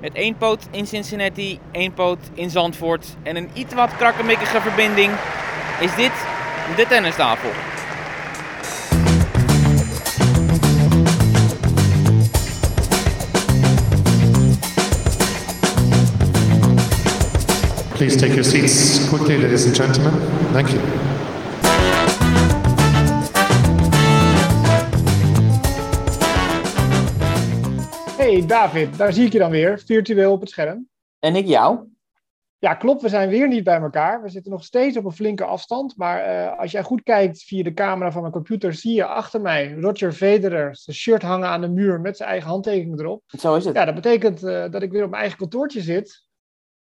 Met één poot in Cincinnati, één poot in Zandvoort en een iets wat krakkemikkige verbinding is dit de tennistafel. Please take your seats quickly, ladies and gentlemen. Thank you. David, daar zie ik je dan weer, virtueel op het scherm. En ik jou. Ja, klopt, we zijn weer niet bij elkaar. We zitten nog steeds op een flinke afstand. Maar uh, als jij goed kijkt via de camera van mijn computer, zie je achter mij Roger Federer zijn shirt hangen aan de muur met zijn eigen handtekening erop. Zo is het. Ja, dat betekent uh, dat ik weer op mijn eigen kantoortje zit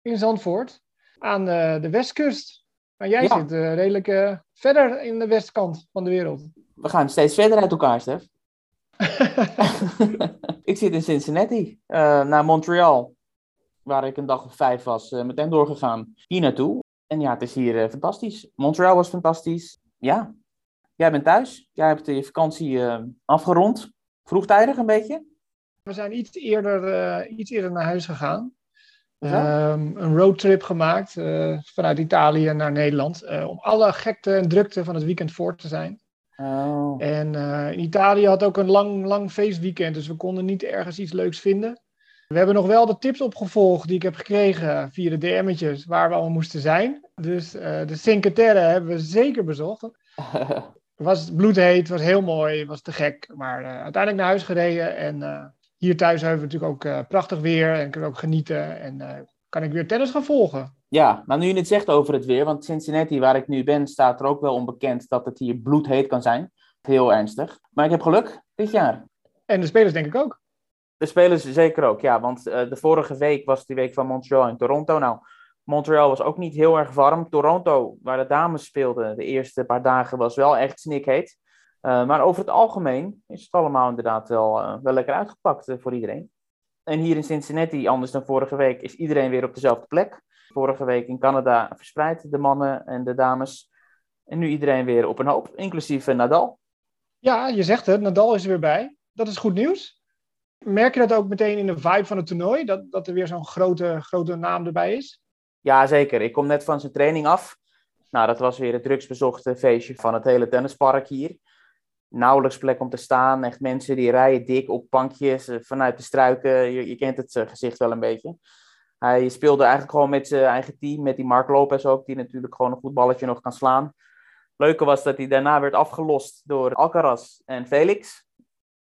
in Zandvoort aan uh, de westkust. Maar jij ja. zit redelijk verder in de westkant van de wereld. We gaan steeds verder uit elkaar, Stef. ik zit in Cincinnati, naar Montreal waar ik een dag of vijf was, uh, meteen doorgegaan hier naartoe. En ja, het is hier uh, fantastisch. Montreal was fantastisch. Ja, jij bent thuis. Jij hebt je vakantie afgerond. Vroegtijdig een beetje? We zijn iets eerder, iets eerder naar huis gegaan. Um, een roadtrip gemaakt vanuit Italië naar Nederland. om alle gekte en drukte van het weekend voor te zijn. Oh. En in Italië had ook een lang, lang feestweekend. Dus we konden niet ergens iets leuks vinden. We hebben nog wel de tips opgevolgd die ik heb gekregen via de DM'tjes waar we allemaal moesten zijn. Dus uh, de Cinque Terre hebben we zeker bezocht. Het was bloedheet, was heel mooi, was te gek. Maar uh, uiteindelijk naar huis gereden en hier thuis hebben we natuurlijk ook prachtig weer en kunnen we ook genieten. En kan ik weer tennis gaan volgen. Ja, maar nu je het zegt over het weer, want Cincinnati waar ik nu ben staat er ook wel onbekend dat het hier bloedheet kan zijn. Heel ernstig. Maar ik heb geluk dit jaar. En de spelers denk ik ook. De spelers zeker ook, ja. Want uh, de vorige week was die week van Montreal en Toronto. Nou, Montreal was ook niet heel erg warm. Toronto, waar de dames speelden, de eerste paar dagen was wel echt snikheet. Uh, maar over het algemeen is het allemaal inderdaad wel, uh, wel lekker uitgepakt voor iedereen. En hier in Cincinnati, anders dan vorige week, is iedereen weer op dezelfde plek. Vorige week in Canada verspreid, de mannen en de dames. En nu iedereen weer op een hoop, inclusief Nadal. Ja, je zegt het, Nadal is er weer bij. Dat is goed nieuws. Merk je dat ook meteen in de vibe van het toernooi? Dat, dat er weer zo'n grote, grote naam erbij is? Ja, zeker. Ik kom net van zijn training af. Nou, dat was weer het drugsbezochte feestje van het hele tennispark hier. Nauwelijks plek om te staan. Echt mensen die rijden dik op bankjes eh, vanuit de struiken. Je, kent het uh, gezicht wel een beetje. Hij speelde eigenlijk gewoon met zijn eigen team. Met die Mark Lopez ook, die natuurlijk gewoon een goed balletje nog kan slaan. Leuke was dat hij daarna werd afgelost door Alcaraz en Felix.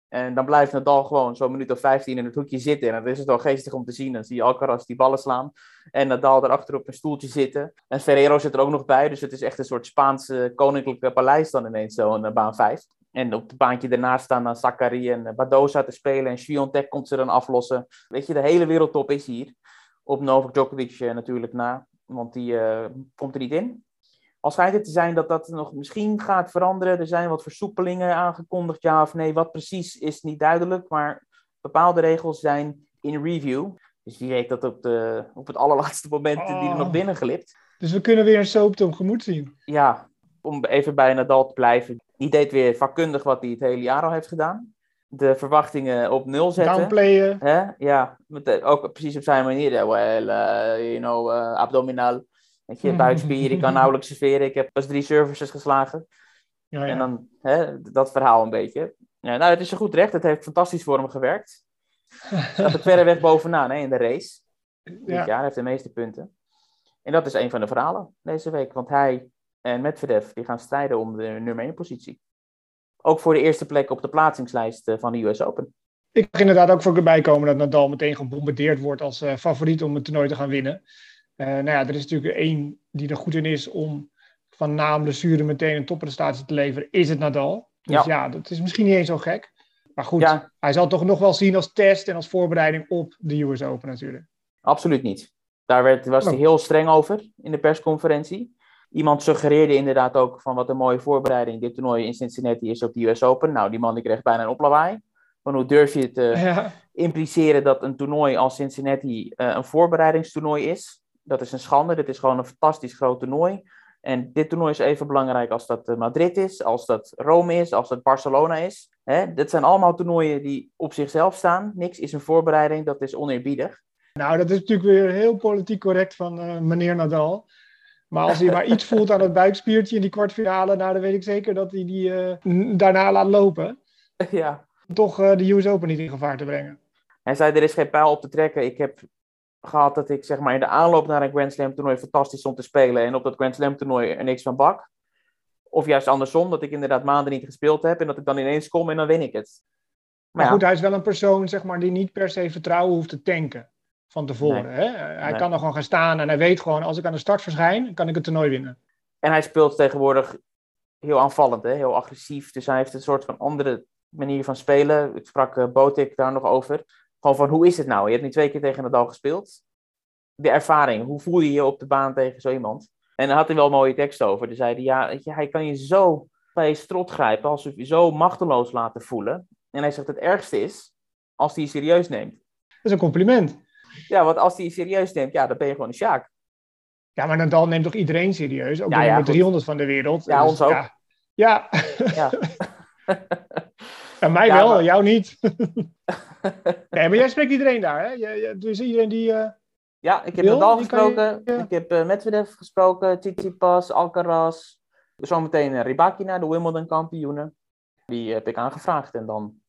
En dan blijft Nadal gewoon zo'n minuut of 15 in het hoekje zitten. En dan is het wel geestig om te zien. Dan zie je Alcaraz die ballen slaan. En Nadal erachter op een stoeltje zitten. En Ferrero zit er ook nog bij. Dus het is echt een soort Spaanse koninklijke paleis dan ineens zo baan 5. En op het baantje daarnaast staan dan Zachary en Badoza te spelen. En Swiatek komt ze dan aflossen. Weet je, de hele wereldtop is hier. Op Novak Djokovic uh, natuurlijk na. Want die uh, komt er niet in. Al schijnt het te zijn dat dat nog misschien gaat veranderen. Er zijn wat versoepelingen aangekondigd, ja of nee. Wat precies is niet duidelijk, maar bepaalde regels zijn in review. Dus wie weet dat op, de, op het allerlaatste moment oh. die er nog binnen glipt. Dus we kunnen weer een soap tegemoet zien. Ja, om even bij Nadal te blijven. Die deed weer vakkundig wat hij het hele jaar al heeft gedaan. De verwachtingen op nul zetten. Downplayen. Hè? Ja, met, ook precies op zijn manier. Well, uh, you know, uh, abdominal. Weet je, buikspier, ik kan nauwelijks serveren. Ik heb pas drie services geslagen. Ja, ja. En dan hè, dat verhaal een beetje. Ja, nou, het is een goed recht. Het heeft fantastisch voor hem gewerkt. Staat er verder weg bovenaan hè, in de race. Dit jaar heeft de meeste punten. En dat is een van de verhalen deze week. Want hij en Medvedev die gaan strijden om de nummer 1 positie. Ook voor de eerste plek op de plaatsingslijst eh, van de US Open. Ik mag inderdaad ook voorbij komen dat Nadal meteen gebombardeerd wordt als uh, favoriet om het toernooi te gaan winnen. Uh, nou ja, er is natuurlijk één die er goed in is om van naam blessure meteen een topprestatie te leveren, is het Nadal. Dus ja, ja dat is misschien niet eens zo gek. Maar goed, ja. hij zal toch nog wel zien als test en als voorbereiding op de US Open natuurlijk. Absoluut niet. Daar werd, was hij heel streng over in de persconferentie. Iemand suggereerde inderdaad ook van wat een mooie voorbereiding dit toernooi in Cincinnati is op de US Open. Nou, die man die kreeg bijna een oplawaai. Van hoe durf je te ja. impliceren dat een toernooi als Cincinnati uh, een voorbereidingstoernooi is? Dat is een schande. Dit is gewoon een fantastisch groot toernooi. En dit toernooi is even belangrijk als dat Madrid is, als dat Rome is, als dat Barcelona is. Hè? Dit zijn allemaal toernooien die op zichzelf staan. Niks is een voorbereiding, dat is oneerbiedig. Nou, dat is natuurlijk weer heel politiek correct van uh, meneer Nadal. Maar als hij maar iets voelt aan het buikspiertje in die kwartfinale, nou, dan weet ik zeker dat hij die uh, daarna laat lopen. Ja. Toch uh, de US Open niet in gevaar te brengen. Hij zei, er is geen pijl op te trekken. Ik heb gehad dat ik zeg maar in de aanloop naar een Grand Slam toernooi fantastisch stond te spelen. En op dat Grand Slam toernooi er niks van bak. Of juist andersom, dat ik inderdaad maanden niet gespeeld heb. En dat ik dan ineens kom en dan win ik het. Maar, maar goed, hij is wel een persoon zeg maar, die niet per se vertrouwen hoeft te tanken van tevoren. Hè? Hij kan er gewoon gaan staan en hij weet gewoon, als ik aan de start verschijn, kan ik het toernooi winnen. En hij speelt tegenwoordig heel aanvallend, hè? heel agressief. Dus hij heeft een soort van andere manier van spelen. Ik sprak uh, Botik daar nog over. Gewoon van, hoe is het nou? Je hebt nu twee keer tegen Nadal gespeeld. De ervaring, hoe voel je je op de baan tegen zo iemand? En daar had hij wel een mooie tekst over. Hij zei, ja, je, hij kan je zo bij je strot grijpen, alsof je zo machteloos laten voelen. En hij zegt, het ergste is als hij je serieus neemt. Dat is een compliment. Ja, want als hij je serieus neemt, ja, dan ben je gewoon een sjaak. Ja, maar Nadal neemt toch iedereen serieus? Ook ja, de nummer 300 van de wereld. Ja, dus, ons ook. Ja. Ja. mij wel, maar... jou niet. nee, maar jij spreekt iedereen daar, hè? Dus iedereen die... Uh, ja, ik heb wil, Nadal gesproken. Je... Ik heb uh, Medvedev gesproken, Tsitsipas, Alcaraz. Zometeen uh, Rybakina, de Wimbledon kampioenen. Die heb ik aangevraagd. En dan,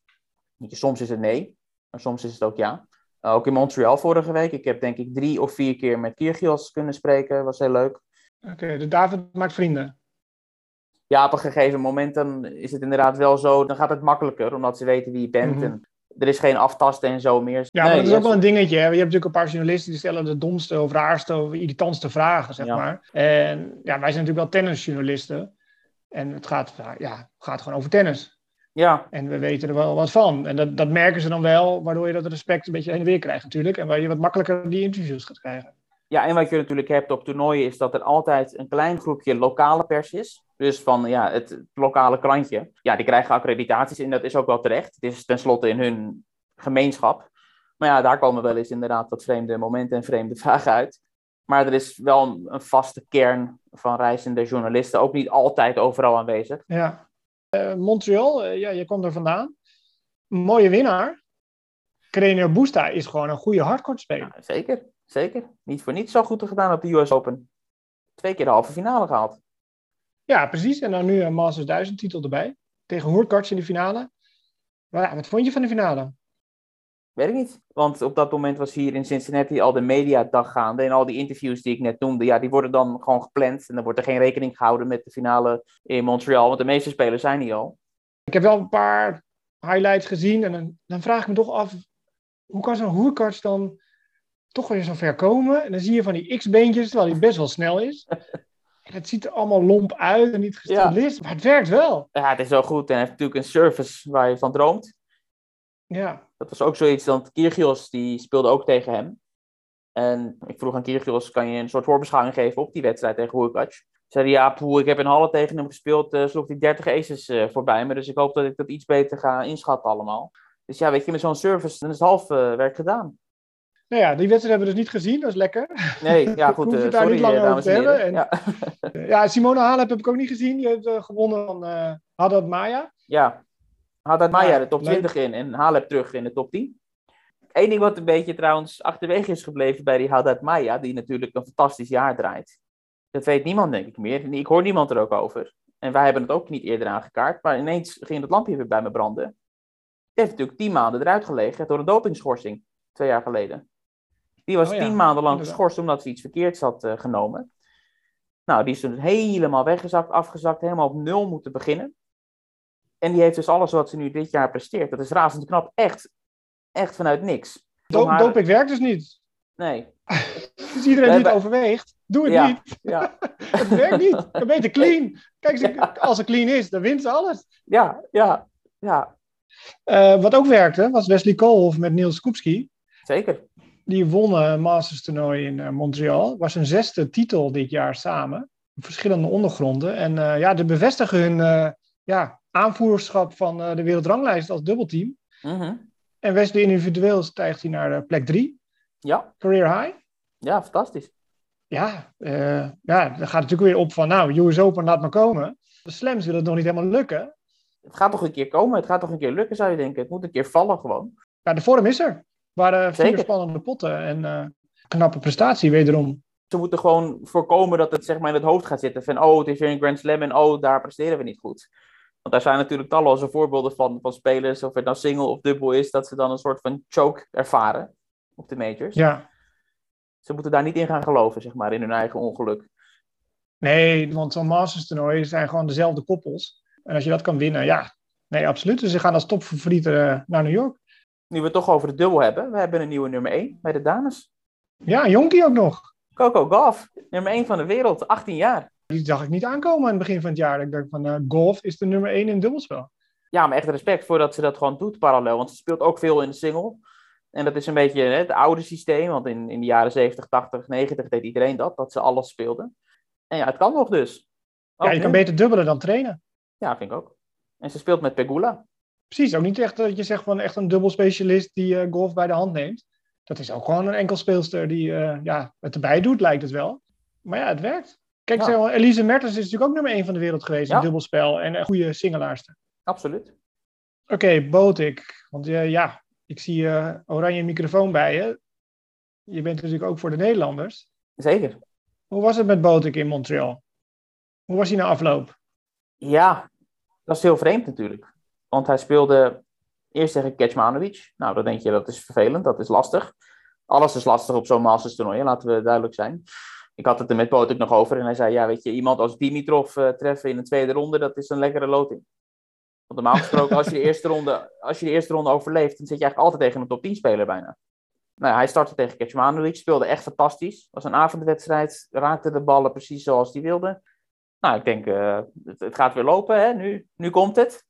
soms is het nee, maar soms is het ook ja. Uh, ook in Montreal vorige week. Ik heb denk ik drie of vier keer met Kyrgios kunnen spreken. Was heel leuk. Oké, okay, dus David maakt vrienden. Ja, op een gegeven moment dan is het inderdaad wel zo. Dan gaat het makkelijker, omdat ze weten wie je bent. Mm -hmm. En er is geen aftasten en zo meer. Ja, maar dat is ook wel een dingetje. Hè? Je hebt natuurlijk een paar journalisten die stellen de domste of raarste of irritantste vragen, zeg ja. maar. En ja, wij zijn natuurlijk wel tennisjournalisten. En het gaat, ja, gaat gewoon over tennis. Ja. En we weten er wel wat van. En dat, dat merken ze dan wel, waardoor je dat respect een beetje heen en weer krijgt natuurlijk. En waar je wat makkelijker die interviews gaat krijgen. Ja, en wat je natuurlijk hebt op toernooien is dat er altijd een klein groepje lokale pers is. Dus van ja, het lokale krantje. Ja, die krijgen accreditaties en dat is ook wel terecht. Het is tenslotte in hun gemeenschap. Maar ja, daar komen wel eens inderdaad wat vreemde momenten en vreemde vragen uit. Maar er is wel een, vaste kern van reizende journalisten, ook niet altijd overal aanwezig. Ja, Montreal, uh, ja, je komt er vandaan. Mooie winnaar. Trainer Busta is gewoon een goede hardcourt-speler. Ja, zeker, zeker. Niet voor niets zo goed gedaan op de US Open. Twee keer de halve finale gehaald. Ja, precies. En dan nu een Masters 1000 titel erbij. Tegen Hoerkarts in de finale. Maar ja, wat vond je van de finale? Weet ik niet. Want op dat moment was hier in Cincinnati al de mediadag gaande. En al die interviews die ik net noemde, ja, die worden dan gewoon gepland. En dan wordt er geen rekening gehouden met de finale in Montreal. Want de meeste spelers zijn hier al. Ik heb wel een paar highlights gezien. En dan, dan vraag ik me toch af, hoe kan zo'n hoerkarts dan toch weer zo ver komen? En dan zie je van die X-beentjes, terwijl hij best wel snel is. En het ziet er allemaal lomp uit en niet gestileerd. Ja. Maar het werkt wel. Ja, het is wel goed. En hij heeft natuurlijk een service waar je van droomt. Ja. Dat was ook zoiets, want Kyrgios die speelde ook tegen hem. En ik vroeg aan Kyrgios, kan je een soort voorbeschouwing geven op die wedstrijd tegen Hurkacz? Zei hij, ja, poeh, ik heb in Halle tegen hem gespeeld, uh, sloeg hij 30 aces uh, voorbij me. Dus ik hoop dat ik dat iets beter ga inschatten allemaal. Dus ja, weet je, met zo'n service, dan is het half uh, werk gedaan. Nou ja, die wedstrijd hebben we dus niet gezien, dat is lekker. Nee, ja goed, uh, sorry daar niet langer over te hebben. En, ja. ja, Simone Halep heb ik ook niet gezien. Die heeft gewonnen van Haddad Maya. Ja, Haddad Maya de top 20 in en Halep terug in de top 10. Eén ding wat een beetje trouwens achterwege is gebleven bij die Haddad Maya, die natuurlijk een fantastisch jaar draait. Dat weet niemand denk ik meer. Ik hoor niemand er ook over. En wij hebben het ook niet eerder aangekaart, maar ineens ging het lampje weer bij me branden. Die heeft natuurlijk tien maanden eruit gelegen door een dopingschorsing, twee jaar geleden. Die was oh ja, tien maanden lang geschorst omdat ze iets verkeerds had uh, genomen. Nou, die is toen helemaal weggezakt, afgezakt, helemaal op nul moeten beginnen. En die heeft dus alles wat ze nu dit jaar presteert. Dat is razend knap. Echt, echt vanuit niks. Do haar... Doping werkt dus niet. Nee. dus iedereen die het overweegt, doe het ja, niet. Ja. het werkt niet. Dan beter clean. Kijk, ja. als ze clean is, dan wint ze alles. Ja, ja, ja. Uh, wat ook werkte, was Wesley Koolhof met Niels Koepski. Zeker. Die wonnen een Masters toernooi in uh, Montreal. Was hun zesde titel dit jaar samen. Verschillende ondergronden. En uh, ja, de bevestigen hun ja, aanvoerschap van uh, de wereldranglijst als dubbelteam. Mm -hmm. En Wesley individueel stijgt hij naar plek 3. Ja. Career high. Ja, fantastisch. Ja, uh, ja, dan gaat natuurlijk weer op van, nou, US Open laat maar komen. De slams willen het nog niet helemaal lukken. Het gaat toch een keer komen, het gaat toch een keer lukken, zou je denken. Het moet een keer vallen gewoon. Ja, de vorm is er. waren vier Zeker. spannende potten en eh, knappe prestatie wederom. Ze moeten gewoon voorkomen dat het zeg maar in het hoofd gaat zitten van oh, het is weer een Grand Slam en oh, daar presteren we niet goed. Want daar zijn natuurlijk talloze voorbeelden van, van spelers, of het nou single of dubbel is, dat ze dan een soort van choke ervaren op de majors. Ja, Ze moeten daar niet in gaan geloven, zeg maar, in hun eigen ongeluk. nee, want zo'n Masters toernooi zijn gewoon dezelfde koppels. En als je dat kan winnen, ja, nee, absoluut. Dus ze gaan als topfavorieten eh, naar New York. Nu we het toch over de dubbel hebben, we hebben een nieuwe nummer 1 bij de dames. Ja, Jonkie ook nog. Coco Gauff, nummer 1 van de wereld, 18 jaar. Die zag ik niet aankomen aan het begin van het jaar. Ik dacht van, eh, golf is de nummer één in dubbelspel. Ja, maar echt respect voor dat ze dat gewoon doet parallel. Want ze speelt ook veel in de single. En dat is een beetje hè, het oude systeem. Want in, in de jaren 70, 80, 90 deed iedereen dat. Dat ze alles speelden. En ja, het kan nog dus. Ook Ja, je nu. kan beter dubbelen dan trainen. Ja, vind ik ook. En ze speelt met Pegula. Precies, ook niet echt dat je zegt van echt een dubbelspecialist die eh, golf bij de hand neemt. Dat is ook gewoon een enkel speelster die eh, ja, het erbij doet, lijkt het wel. Maar ja, het werkt. Kijk, Ja. Elise Mertens is natuurlijk ook nummer één van de wereld geweest in dubbelspel. En een goede singelaarster. Absoluut. Oké, Botik. Want eh, ja, ik zie eh, oranje microfoon bij je. Je bent natuurlijk ook voor de Nederlanders. Zeker. Hoe was het met Botik in Montreal? Hoe was hij na afloop? Ja, dat is heel vreemd natuurlijk. Want hij speelde eerst tegen Kecmanovic. Nou, dan denk je dat is vervelend, dat is lastig. Alles is lastig op zo'n Masters toernooi, laten we duidelijk zijn. Ik had het er met Botik nog over en hij zei, ja, weet je, iemand als Dimitrov eh, treffen in een tweede ronde, dat is een lekkere loting. Want normaal gesproken, als je de eerste ronde, als je de eerste ronde overleeft, dan zit je eigenlijk altijd tegen een top 10 speler bijna. Nou, hij startte tegen Kecmanovic, speelde echt fantastisch. was een avondwedstrijd, raakte de ballen precies zoals hij wilde. Nou, ik denk, eh, het, het gaat weer lopen, hè? Nu, nu komt het.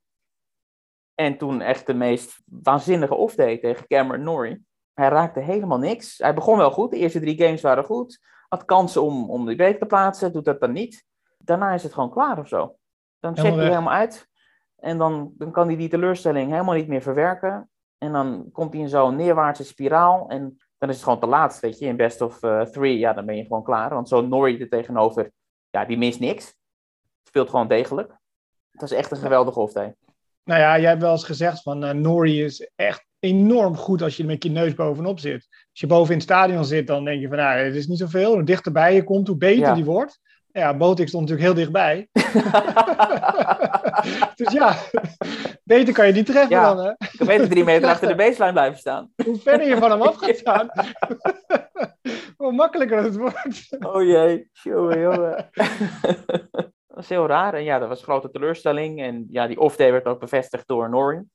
En toen echt de meest waanzinnige off-day tegen Cameron Norrie. Hij raakte helemaal niks. Hij begon wel goed, de eerste drie games waren goed. Had kansen om, om die beter te plaatsen, doet dat dan niet. Daarna is het gewoon klaar of zo. Dan hij weg. helemaal uit. En dan, dan kan hij die teleurstelling helemaal niet meer verwerken. En dan komt hij in zo'n neerwaartse spiraal. En dan is het gewoon te laat, weet je. In best of eh, three, ja, dan ben je gewoon klaar. Want zo'n Norrie er tegenover, ja, die mist niks. Speelt gewoon degelijk. Het was echt een geweldige off-day. Nou ja, jij hebt wel eens gezegd van eh Nori is echt enorm goed als je er met je neus bovenop zit. Als je boven in het stadion zit, dan denk je van nou, het is niet zoveel. Hoe dichterbij je komt, hoe beter Ja. die wordt. Ja, Botik stond natuurlijk heel dichtbij. dus ja, beter kan je niet treffen Ja. dan. Hè? Ik kan beter drie meter achter de baseline blijven staan. Hoe verder je van hem af gaat staan, hoe makkelijker het wordt. Oh jee, jongen, jongen. dat was heel raar. En ja, dat was een grote teleurstelling. En ja, die off-day werd ook bevestigd door Norrie.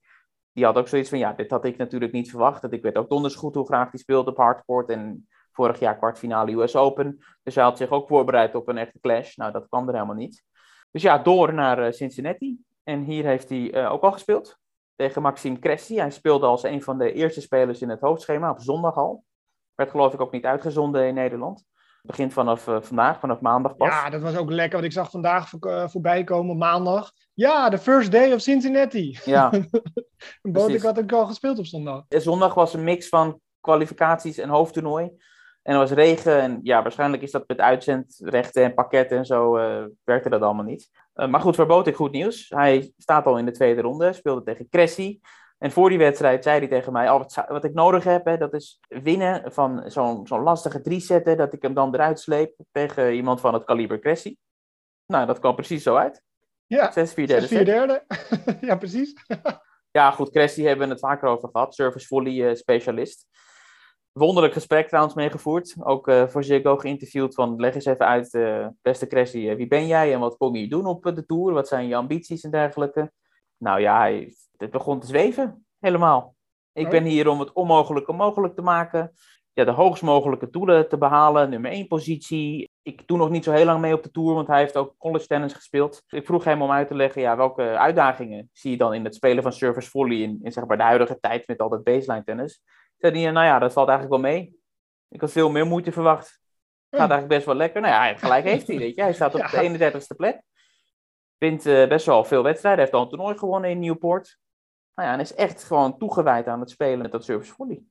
Die had ook zoiets van, ja, dit had ik natuurlijk niet verwacht. Want Ik weet ook donders goed hoe graag hij speelde op hardcourt. En vorig jaar kwartfinale US Open. Dus hij had zich ook voorbereid op een echte clash. Nou, dat kwam er helemaal niet. Dus ja, door naar eh, Cincinnati. En hier heeft hij eh, ook al gespeeld. Tegen Maxime Cressy. Hij speelde als een van de eerste spelers in het hoofdschema op zondag al. Werd geloof ik ook niet uitgezonden in Nederland. Begint vanaf eh, vandaag, vanaf maandag pas. Ja, dat was ook lekker, want ik zag vandaag voor, eh, voorbij komen, maandag. Ja, de first day of Cincinnati. Ja, Botik precies. had ook al gespeeld op zondag. En zondag was een mix van kwalificaties en hoofdtoernooi. En er was regen en ja, waarschijnlijk is dat met uitzendrechten en pakketten en zo eh, werkte dat allemaal niet. Eh, maar goed, voor Botik goed nieuws. Hij staat al in de tweede ronde, speelde tegen Cressy. En voor die wedstrijd zei hij tegen mij, oh, wat, ik nodig heb, hè, dat is winnen van zo'n zo'n lastige drie-setter, dat ik hem dan eruit sleep tegen iemand van het kaliber Cressy. Nou, dat kwam precies zo uit. Ja, 6-4 derde 6 4 set. derde. ja, precies. Ja, goed, Cressy hebben we het vaker over gehad. Service volley eh, specialist. Wonderlijk gesprek trouwens meegevoerd. Ook eh, voor Ziggo geïnterviewd van leg eens even uit, eh, beste Cressy, wie ben jij en wat kom je doen op de Tour? Wat zijn je ambities en dergelijke? Nou ja, hij, het begon te zweven, helemaal. Ik ben hier om het onmogelijke mogelijk te maken. Ja, de hoogst mogelijke doelen te behalen. Nummer 1 positie. Ik doe nog niet zo heel lang mee op de Tour, want hij heeft ook college tennis gespeeld. Ik vroeg hem om uit te leggen, ja, welke uitdagingen zie je dan in het spelen van service volley in, in zeg maar de huidige tijd met al dat baseline tennis? Zei hij, nou ja, dat valt eigenlijk wel mee. Ik had veel meer moeite verwacht. Gaat eigenlijk best wel lekker. Nou ja, gelijk heeft hij, weet je. Hij staat op de 31ste plek. Wint eh, best wel veel wedstrijden. Hij heeft al een toernooi gewonnen in Newport. Nou ja, en is echt gewoon toegewijd aan het spelen met dat service volley.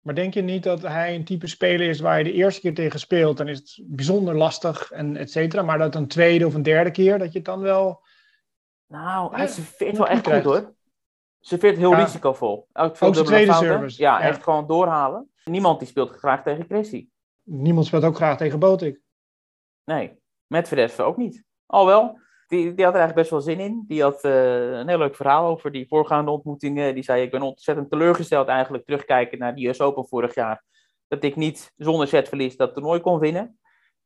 Maar denk je niet dat hij een type speler is waar je de eerste keer tegen speelt, dan is het bijzonder lastig en et cetera. Maar dat een tweede of een derde keer, dat je het dan wel... Nou, hij serveert wel echt goed hoor. serveert heel Ja. risicovol. Ook veel dubbele tweede fouten. service. Ja, Ja. echt gewoon doorhalen. Niemand die speelt graag tegen Chrissy. Niemand speelt ook graag tegen Botik. Nee, Medvedev ook niet. Alhoewel, die, die had er eigenlijk best wel zin in. Die had eh, een heel leuk verhaal over die voorgaande ontmoetingen. Die zei, ik ben ontzettend teleurgesteld eigenlijk terugkijken naar die US Open vorig jaar. Dat ik niet zonder setverlies dat toernooi kon winnen.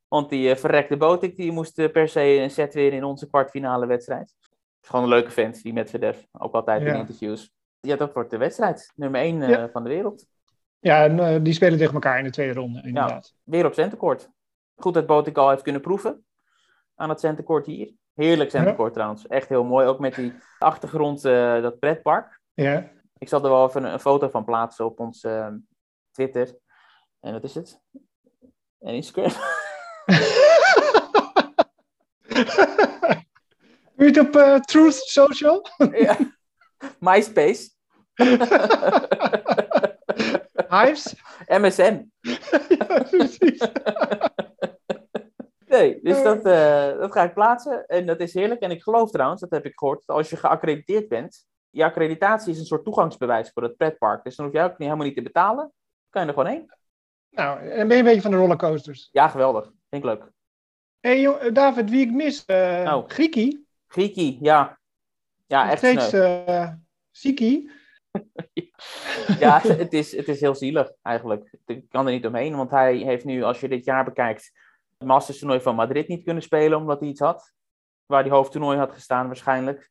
Want die eh, verrekte Botik, die moest eh, per se een set winnen in onze kwartfinale wedstrijd. is gewoon een leuke vent, die Medvedev. Ook altijd in Ja. interviews. Die had ook voor de wedstrijd. Nummer 1 Ja. van de wereld. Ja, en, die spelen tegen elkaar in de tweede ronde, inderdaad. Weer op centercourt. Goed dat Botik al heeft kunnen proeven. Aan het centercourt hier. Heerlijk centercourt trouwens. Echt heel mooi. Ook met die achtergrond, eh, dat pretpark. Ja. Ik zal er wel even een, een foto van plaatsen op ons eh, Twitter. En wat is het? En Instagram. Doe je het op eh, Truth Social? ja. MySpace. Hives? MSN. ja, precies. Nee, dus dat, eh, dat ga ik plaatsen. En dat is heerlijk. En ik geloof trouwens, dat heb ik gehoord, dat als je geaccrediteerd bent, je accreditatie is een soort toegangsbewijs voor het pretpark. Dus dan hoef je ook niet, helemaal niet te betalen. Kan je er gewoon heen. Nou, en ben je een beetje van de rollercoasters. Ja, geweldig. Vind ik leuk. Hé hey, joh, David, wie ik mis? eh Oh. Ja. Ja, Nog echt steeds eh Siki? Ja, het is, het is heel zielig eigenlijk. Ik kan er niet omheen, want hij heeft nu, als je dit jaar bekijkt, het Masters toernooi van Madrid niet kunnen spelen omdat hij iets had. Waar hij hoofdtoernooi had gestaan waarschijnlijk.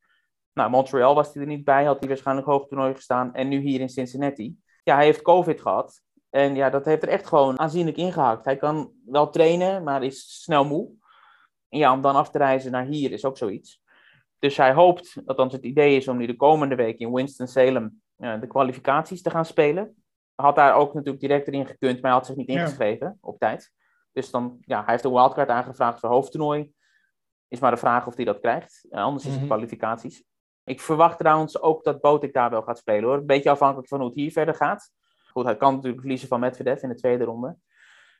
Nou, Montreal was hij er niet bij, had hij waarschijnlijk hoofdtoernooi gestaan. En nu hier in Cincinnati. Ja, hij heeft COVID gehad. En ja, dat heeft er echt gewoon aanzienlijk ingehakt. Hij kan wel trainen, maar is snel moe. En ja, om dan af te reizen naar hier is ook zoiets. Dus hij hoopt, althans het idee is om nu de komende week in Winston-Salem eh, de kwalificaties te gaan spelen. Had daar ook natuurlijk direct erin gekund, maar hij had zich niet Ja. ingeschreven op tijd. Dus dan, ja, hij heeft een wildcard aangevraagd voor hoofdtoernooi. Is maar de vraag of hij dat krijgt. Eh, anders is het Mhm. kwalificaties. Ik verwacht trouwens ook dat Botik daar wel gaat spelen hoor. Een beetje afhankelijk van hoe het hier verder gaat. Goed, hij kan natuurlijk verliezen van Medvedev in de tweede ronde.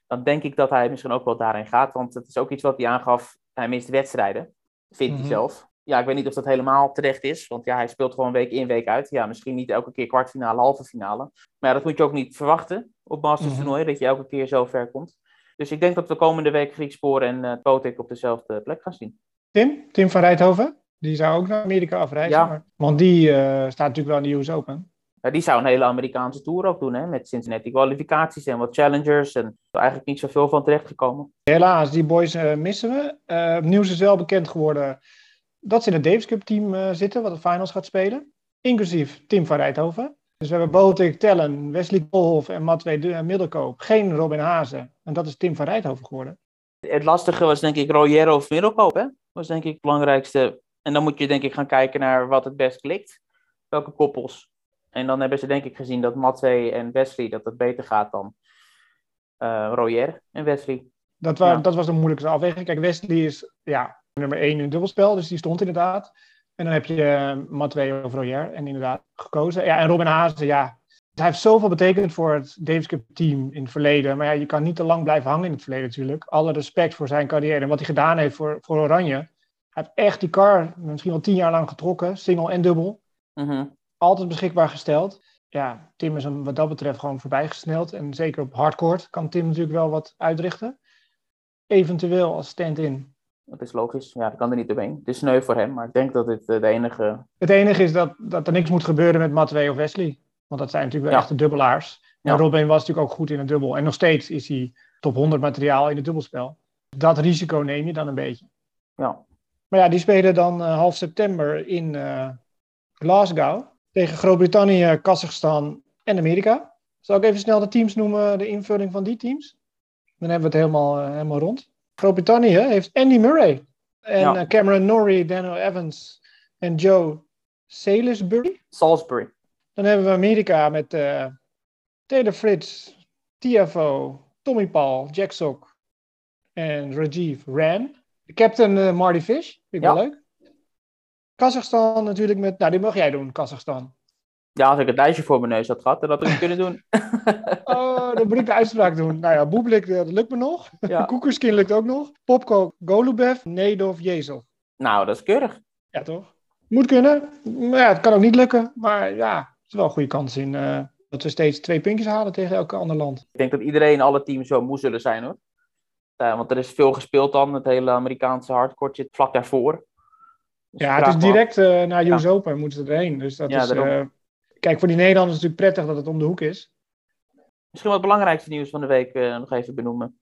Dan denk ik dat hij misschien ook wel daarin gaat. Want het is ook iets wat hij aangaf. Hij mist wedstrijden. Vindt Mhm. hij zelf. Ja, ik weet niet of dat helemaal terecht is. Want ja, hij speelt gewoon week in, week uit. Ja, misschien niet elke keer kwartfinale, halve finale. Maar ja, dat moet je ook niet verwachten op Masters Mhm. toernooi. Dat je elke keer zo ver komt. Dus ik denk dat we komende week Griekspoor en Botik op dezelfde plek gaan zien. Tim? Tim van Rijthoven? Die zou ook naar Amerika afreizen. Ja. Maar, want die eh, staat natuurlijk wel in de US Open. Ja, die zou een hele Amerikaanse tour ook doen, hè? Met Cincinnati kwalificaties en wat challengers. En eigenlijk niet zoveel van terechtgekomen. Helaas, die boys eh, missen we. Het nieuws is wel bekend geworden dat ze in het Davis Cup team zitten, wat de finals gaat spelen. Inclusief Tim van Rijthoven. Dus we hebben Botik, Tellen, Wesley Koolhof en Matwee De- Middelkoop. Geen Robin Hazen. En dat is Tim van Rijthoven geworden. Het lastige was denk ik Royer of Middelkoop, hè? Was denk ik het belangrijkste. En dan moet je denk ik gaan kijken naar wat het best klikt. Welke koppels. En dan hebben ze denk ik gezien dat Matwee en Wesley, dat dat beter gaat dan eh Royer en Wesley. Dat, Ja. dat was de moeilijkste afweging. Kijk, Wesley is ja, nummer 1 in het dubbelspel, dus die stond inderdaad. En dan heb je uh, Matwee of Royer en inderdaad gekozen. Ja, en Robin Hazen, ja. Hij heeft zoveel betekend voor het Davis Cup team in het verleden. Maar ja, je kan niet te lang blijven hangen in het verleden natuurlijk. Alle respect voor zijn carrière en wat hij gedaan heeft voor, voor Oranje. Hij heeft echt die car misschien wel tien jaar lang getrokken, single en dubbel. Mhm. Altijd beschikbaar gesteld. Ja, Tim is hem wat dat betreft gewoon voorbijgesneld. En zeker op hardcourt kan Tim natuurlijk wel wat uitrichten. Eventueel als stand-in. Dat is logisch. Ja, dat kan er niet omheen. Het is sneu voor hem, maar ik denk dat dit eh, de enige... Het enige is dat, dat er niks moet gebeuren met Matwee of Wesley. Want dat zijn natuurlijk wel Ja. echte dubbelaars. En. Robin was natuurlijk ook goed in het dubbel. En nog steeds is hij top 100 materiaal in het dubbelspel. Dat risico neem je dan een beetje. Ja, Maar ja, die spelen dan eh, half september in eh, Glasgow. Tegen Groot-Brittannië, Kazachstan en Amerika. Zal ik even snel de teams noemen, de invulling van die teams? Dan hebben we het helemaal, helemaal rond. Groot-Brittannië heeft Andy Murray. En Ja. eh, Cameron Norrie, Daniel Evans en Joe Salisbury. Salisbury. Dan hebben we Amerika met eh, Taylor Fritz, Tiafo, Tommy Paul, Jack Sock en Rajiv Ran. De captain eh, Marty Fish, vind ik Ja. wel leuk. Kazachstan natuurlijk met, nou die mag jij doen, Kazachstan. Ja, als ik het lijstje voor mijn neus had gehad, dan had ik het kunnen doen. Oh, dan moet ik de uitspraak doen. Nou ja, Boeblik, eh, dat lukt me nog. Ja. Koekerskin lukt ook nog. Popko, Golubev, Nedov, Jezel. Nou, dat is keurig. Ja, toch? Moet kunnen. Maar ja, het kan ook niet lukken. Maar ja, er is wel een goede kans in uh, dat we steeds twee puntjes halen tegen elk ander land. Ik denk dat iedereen, alle teams zo moe zullen zijn hoor. Uh, want er is veel gespeeld dan, het hele Amerikaanse hardcore zit vlak daarvoor. Dus ja, het is direct uh, naar US ja. Open moeten ze erheen. Dus dat ja, is, kijk, voor die Nederlanders is het natuurlijk prettig dat het om de hoek is. Misschien wat het belangrijkste nieuws van de week nog even benoemen.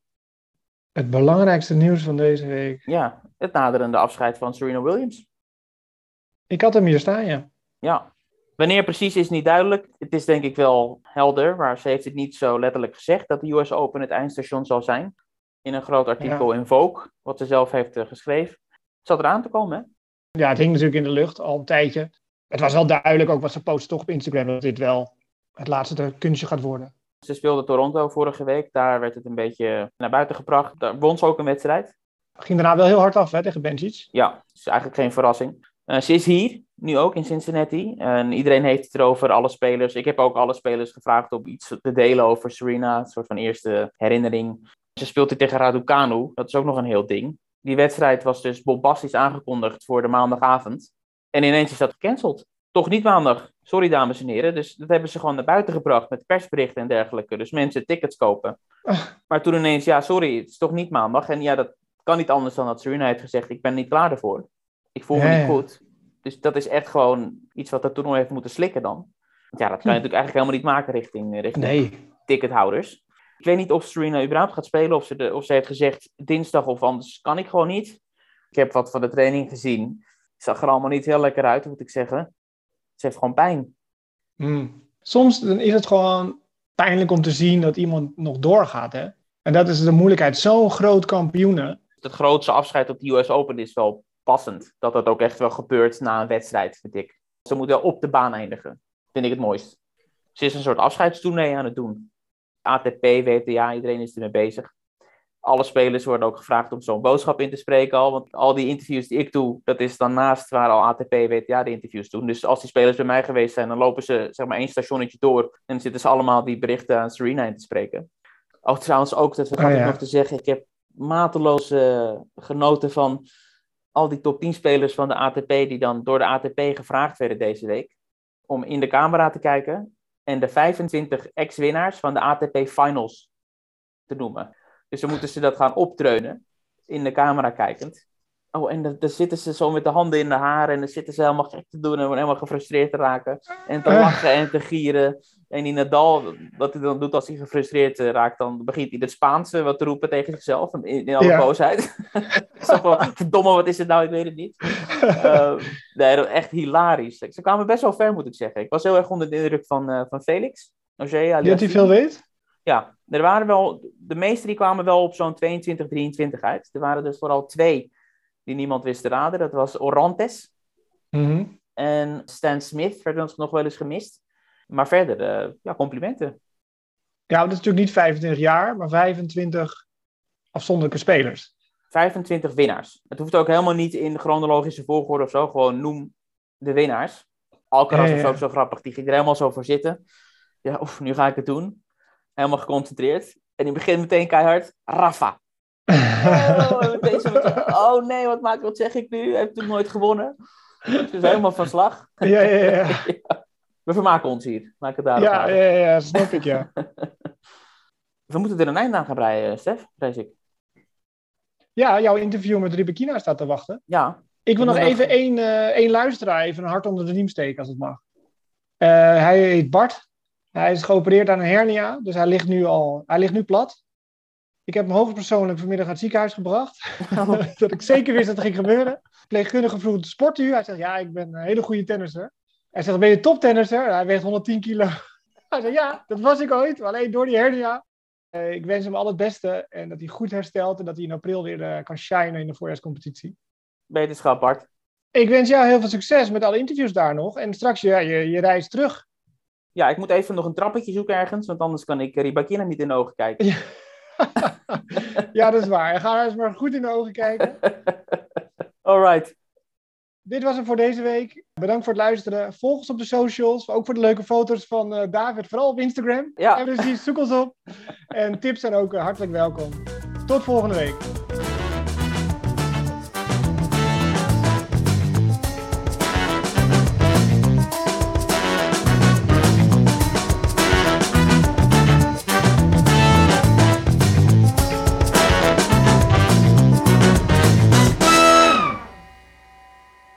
Het belangrijkste nieuws van deze week? Ja, het naderende afscheid van Serena Williams. Ik had hem hier staan, ja. Ja. Wanneer precies is niet duidelijk. Het is denk ik wel helder, maar ze heeft het niet zo letterlijk gezegd dat de US Open het eindstation zal zijn. In een groot artikel in Vogue, wat ze zelf heeft uh, geschreven. Het zat eraan te komen, hè? Ja, het hing natuurlijk in de lucht al een tijdje. Het was wel duidelijk, ook wat ze posten toch op Instagram, dat dit wel het laatste kunstje gaat worden. Ze speelde Toronto vorige week, daar werd het een beetje naar buiten gebracht. Daar won ze ook een wedstrijd. Ging daarna wel heel hard af hè, tegen Benjic. Ja, dat is eigenlijk geen verrassing. Uh, ze is hier, nu ook in Cincinnati. En iedereen heeft het erover, alle spelers. Ik heb ook alle spelers gevraagd om iets te delen over Serena. Een soort van eerste herinnering. Ze speelt hier tegen Raducanu. Dat is ook nog een heel ding. Die wedstrijd was dus bombastisch aangekondigd voor de maandagavond. En ineens is dat gecanceld. Toch niet maandag. Sorry, dames en heren. Dus dat hebben ze gewoon naar buiten gebracht met persberichten en dergelijke. Dus mensen tickets kopen. Maar toen ineens, ja, sorry, het is toch niet maandag. En ja, dat kan niet anders dan dat Serena heeft gezegd: ik ben niet klaar ervoor. Ik voel me niet goed. Dus dat is echt gewoon iets wat dat toernooi heeft moeten slikken dan. Ja, dat kan je hm. natuurlijk eigenlijk helemaal niet maken richting, richting nee. tickethouders. Ik weet niet of Serena überhaupt gaat spelen, of ze, de, of ze heeft gezegd dinsdag of anders kan ik gewoon niet. Ik heb wat van de training gezien. Zag er allemaal niet heel lekker uit, moet ik zeggen. Ze heeft gewoon pijn. Hmm. Soms dan is het gewoon pijnlijk om te zien dat iemand nog doorgaat. Hè? En dat is de moeilijkheid. Zo'n groot kampioene. Het grootste afscheid op de US Open is wel passend. Dat dat ook echt wel gebeurt na een wedstrijd, vind ik. Ze moet wel op de baan eindigen. Vind ik het mooist. Ze is een soort afscheidstournee aan het doen. ATP, WTA, iedereen is ermee bezig. Alle spelers worden ook gevraagd om zo'n boodschap in te spreken al. Want al die interviews die ik doe, dat is dan naast waar al ATP, WTA de interviews doen. Dus als die spelers bij mij geweest zijn, dan lopen ze zeg maar één stationnetje door. En dan zitten ze allemaal die berichten aan Serena in te spreken. Oh, trouwens ook, dat vergat oh, ik nog te zeggen. Ik heb mateloos uh, genoten van al die top 10 spelers van de ATP die dan door de ATP gevraagd werden deze week om in de camera te kijken en de 25 ex-winnaars van de ATP Finals te noemen. Dus dan moeten ze dat gaan optreunen in de camera kijkend. Oh, en dan, zitten ze zo met de handen in de haren en dan zitten ze helemaal gek te doen en helemaal gefrustreerd te raken. En te lachen en te gieren. En die Nadal, wat hij dan doet als hij gefrustreerd eh, raakt, dan begint hij het Spaanse wat te roepen tegen zichzelf in, in alle boosheid. verdomme, wat is het nou? Ik weet het niet. Uh, nee, echt hilarisch. Ze kwamen best wel ver, moet ik zeggen. Ik was heel erg onder de indruk van, uh, van Felix. Die dat hij veel weet? Ja, er waren wel, de meeste die kwamen wel op zo'n 22, 23 uit. Er waren dus vooral twee die niemand wist te raden. Dat was Orantes mhm. en Stan Smith, werden ons nog wel eens gemist. Maar verder, uh, ja, complimenten. Ja, dat is natuurlijk niet 25 jaar, maar 25 afzonderlijke spelers. 25 winnaars. Het hoeft ook helemaal niet in chronologische volgorde of zo. Gewoon noem de winnaars. Alcaraz ja, ja, ook zo grappig. Die ging er helemaal zo voor zitten. Ja, oef, nu ga ik het doen. Helemaal geconcentreerd. En die begint meteen keihard. Rafa. Oh, oh, nee, wat, maak, wat zeg ik nu? Hij heeft natuurlijk nooit gewonnen. Ze is helemaal van slag. Ja, ja, ja. We vermaken ons hier. Maak het daarop ja, ja, ja, snap ik, ja. We moeten er een eind aan gaan breien, Stef, vrees ik. Ja, jouw interview met Ribekina staat te wachten. Ja. Ik wil nog even één, uh, één luisteraar even een hart onder de riem steken, als het mag. Uh, hij heet Bart. Hij is geopereerd aan een hernia, dus hij ligt nu al hij ligt nu plat. Ik heb hem hoogstpersoonlijk vanmiddag naar het ziekenhuis gebracht. Oh. dat ik zeker wist dat er ging gebeuren. Pleegkundige vroeg, sport u? Hij zegt, ja, ik ben een hele goede tennisser. Hij zegt, ben je toptennisser? Hij weegt 110 kilo. Hij zegt, ja, dat was ik ooit. Alleen door die hernia. Uh, ik wens hem al het beste. En dat hij goed herstelt. En dat hij in april weer uh, kan shinen in de voorjaarscompetitie. Beterschap, Bart. Ik wens jou heel veel succes met alle interviews daar nog. En straks ja, je, je reis terug. Ja, ik moet even nog een trappetje zoeken ergens. Want anders kan ik Ribakina niet in de ogen kijken. Ja. ja, dat is waar. Ga eens maar goed in de ogen kijken. Alright. Dit was het voor deze week. Bedankt voor het luisteren. Volg ons op de socials. Ook voor de leuke foto's van uh, David. Vooral op Instagram. Ja. En dus zoek ons op. En tips zijn ook uh, hartelijk welkom. Tot volgende week.